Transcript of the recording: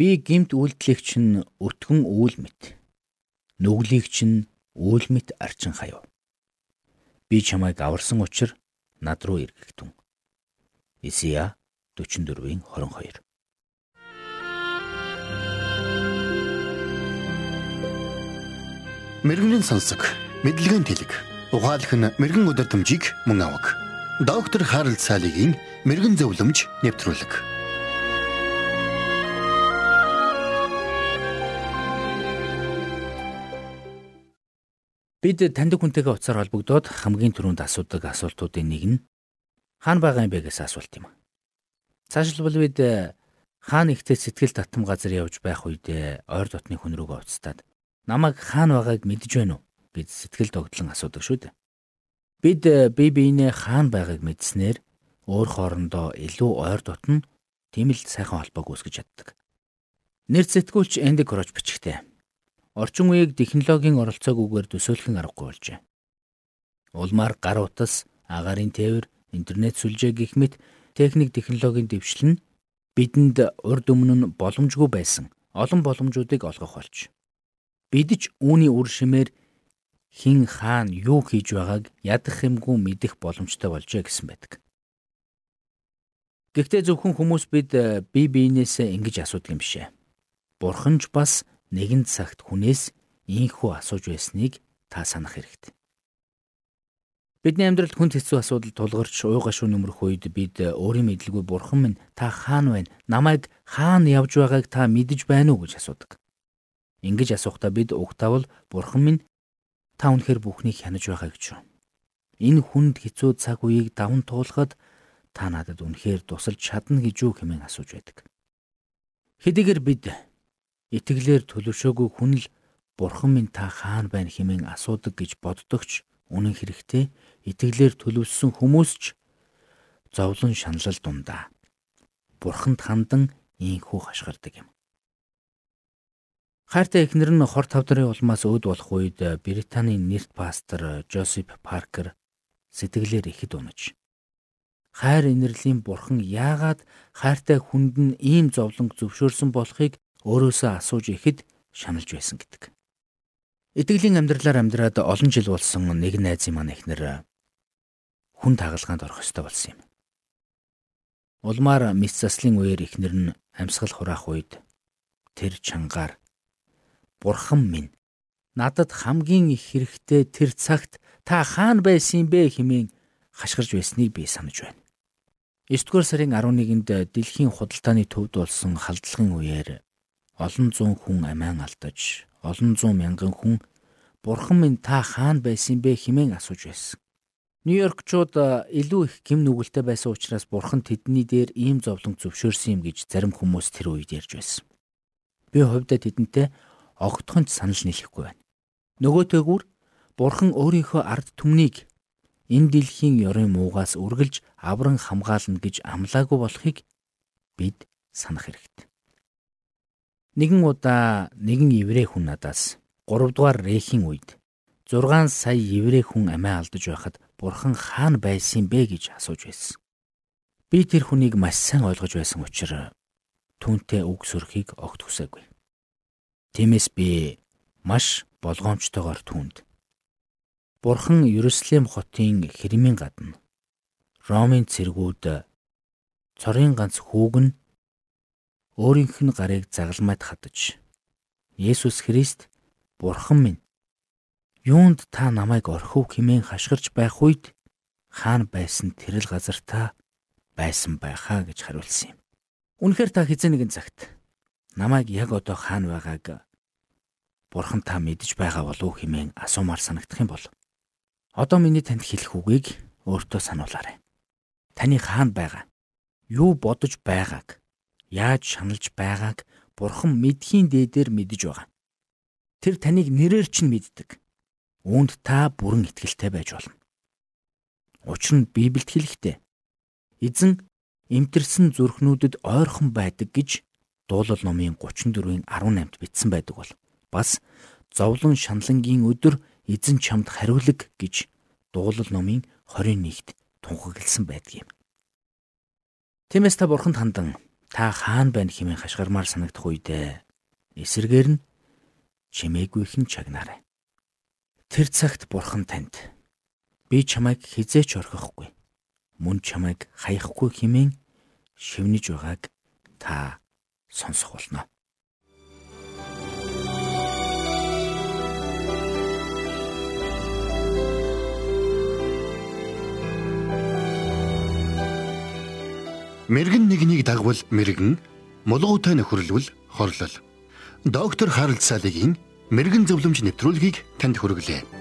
Би гимт үйлдлийг чинь өтгөн үйл мэт. Нүглийг чинь үйл мэт арчин хаяв. Би чамайг аварсан учраас над руу эргэгтэн. Исия 44-ийн 22 Мэргэний сонсог, мэдлэгийн тэлэг. Ухаалх нь мэрэгэн өдөр төмжийг мөн авах. Доктор Харалт цаалогийн мэрэгэн зөвлөмж нэвтрүүлэг. Бид таньдаг хүнтэйгээ уцаар холбогдоод хамгийн түрүүнд асуудаг асуултуудын нэг нь хаана байгаа юм бэ гэсэн асуулт юм. Цаашлбал бид хаана ихтэй сэтгэл татам газар явж байх үедээ ойр дотны хүн рүүгээ уцтаад намайг хаана байгааг мэдж байна уу гэж сэтгэл догтлон асуудаг шүү дээ. Бид бие биенээ хаана байгааг мэдснээр өөр хоорондоо илүү ойр дотно тийм л сайхан холбоог үүсгэж чаддаг. Нэр зэтгүүлч Энди Кроч бичгтээ орчин үеийг технологийн оролцоогүйгээр төсөөлөх аргагүй болжээ. Улмаар гар утас, агаарын тээвэр, интернет сүлжээ гэх мэт техник технологийн дэвшил нь бидэнд урд өмнө нь боломжгүй байсан олон боломжуудыг олгох болж. Бид ч үүний үр шимээр хин хаана юу хийж байгааг ядах юмгүй мэдэх боломжтой болжээ гэсэн байдаг. Гэхдээ зөвхөн хүмүүс бид бие биенээсээ ингэж асуудаг юм бишээ. Бурхан ч бас нэгэн цагт хүнээс ийхүү асууж байсныг та санах хэрэгтэй. Бидний амьдралд хүнд хэцүү асуудал тулгарч уугаш өнөмрөх үед бид өөрийн мэдлгүй бурхан минь та хаана байна? Намайг хаана явж байгааг та мэдэж байна уу гэж асуудаг. Ингэж асухдаа бид угтаавал бурхан минь та үнэхэр бүхнийг хянаж байгаа гэж юу? Энэ хүнд хэцүү цаг үеийг даван туулахад та надад үнэхээр тусалж чадна гэж юу хэмээн асууж байдаг. Хэдийгээр бид итгэлээр төлөвшөөгүй хүн л бурхан минь та хаана байна хэмээн асуудаг гэж боддогч үнэн хэрэгтээ итгэлээр төлөвлөсөн хүмүүс ч зовлон шаналл дундаа бурханд хандан ийхүү хашгирдаг юм. Хайртай эхнэр нь хор тавдрын улмаас өөд болох үед Британийн нэрт пастор Жозеф Паркер сэтгэлээр ихэд унаж хайр инэрлийн бурхан яагаад хайртай хүнд нь ийм зовлонг зөвшөөрсөн болохыг өөрөөсөө асууж ихэд шаналж байсан гэдэг. Итгэлийн амьдралаар амьдраад олон жил болсон нэг найзын маань ихнэр хүн тагалгаанд орох ёстой болсон юм. Улмаар мэс заслын үеэр ихнэр нь амьсгал хураах үед тэр чангаар Бурхан минь надад хамгийн их хэрэгтэй тэр цагт та хаана байсан бэ хэмээн хашгирж байсныг би санаж байна. 9 дугаар сарын 11-нд дэлхийн худалдааны төвд болсон халдлагын үеэр олон зуун хүн амиан алдаж, олон зуун мянган хүн Бурхан минь та хаана байсан бэ хэмээн асууж байсан. Нью-Йоркчууд илүү их гим нүгэлтэй байсан учраас Бурхан тэдний дээр ийм зовлон зөвшөөрсөн юм гэж зарим хүмүүс тэр үед ярьж байсан. Би хувьдаа тэдэнтэй огтхон ч санал нийлэхгүй байна. Нөгөөтэйгүр Бурхан өөрийнхөө ард түмнийг энэ дэлхийн ёрын муугаас үргэлж авран хамгаална гэж амлаагүй болохыг бид санах хэрэгтэй. Нэгэн удаа нэгэн еврей хүн надаас 3 дугаар рейхийн үед 6 сая еврей хүн амиа алдаж байхад бурхан хаана байсан бэ гэж асууж байсан. Би тэр хүнийг маш сайн ойлгож байсан учраас түүнтэй үг сөрхийг огт хүсээгүй. Тиймээс би маш болгоомжтойгоор түүнд Бурхан Ерүслэм хотын хэрмийн гадна Ромын цэргүүд цорын ганц хүүг нь өөрийнх нь гарыг загалмайд хадаж Есүс Христ Бурхан минь юунд та намайг орхив хэмээн хашгирч байх үед хаана байсан тэрэл газар та байсан байхаа гэж хариулсан юм. Үнэхээр та хизээ нэгэн цагт намайг яг одоо хаана байгааг Бурхан та мэдж байгаа болов хэмээн асуумаар санагдах юм бол одоо миний танд хэлэх үгийг өөртөө сануулаарай. Таны хаана байгаа? Юу бодож байгааг яаж шаналж байгааг Бурхан мэдхийн дээдээр мэдэж байгаа. Тэр таныг нэрээр чинь мэддэг. Үүнд та бүрэн итгэлтэй байж болно. Учир нь Библиэд хэлэхдээ эзэн эмтэрсэн зүрхнүүдэд ойрхон байдаг гэж дуулал номын 34-ийн 18-д бичсэн байдаг бол бас зовлон шаналнгийн өдөр эзэн чамд хариулаг гэж дуулал номын 21-д тунхагласан байдаг юм. Тиймээс та бурханд хандан та хаана байна хэмээн хашгирмаар санагдах үедээ эсэргээр нь чимээгүйхэн чагнаарай. Тэр цагт бурхан танд би чамайг хизээч орхихгүй мөн чамайг хаяхгүй хэмээн шивнэж байгааг та сонсох болно. Мэргэн нэгнийг дагвал мэргэн, мулгуутай нөхөрлөл хорлол. Доктор Харалт Салигийн мэрэгэн зөвлөмж нэвтрүүлгийг танд хүргэлээ.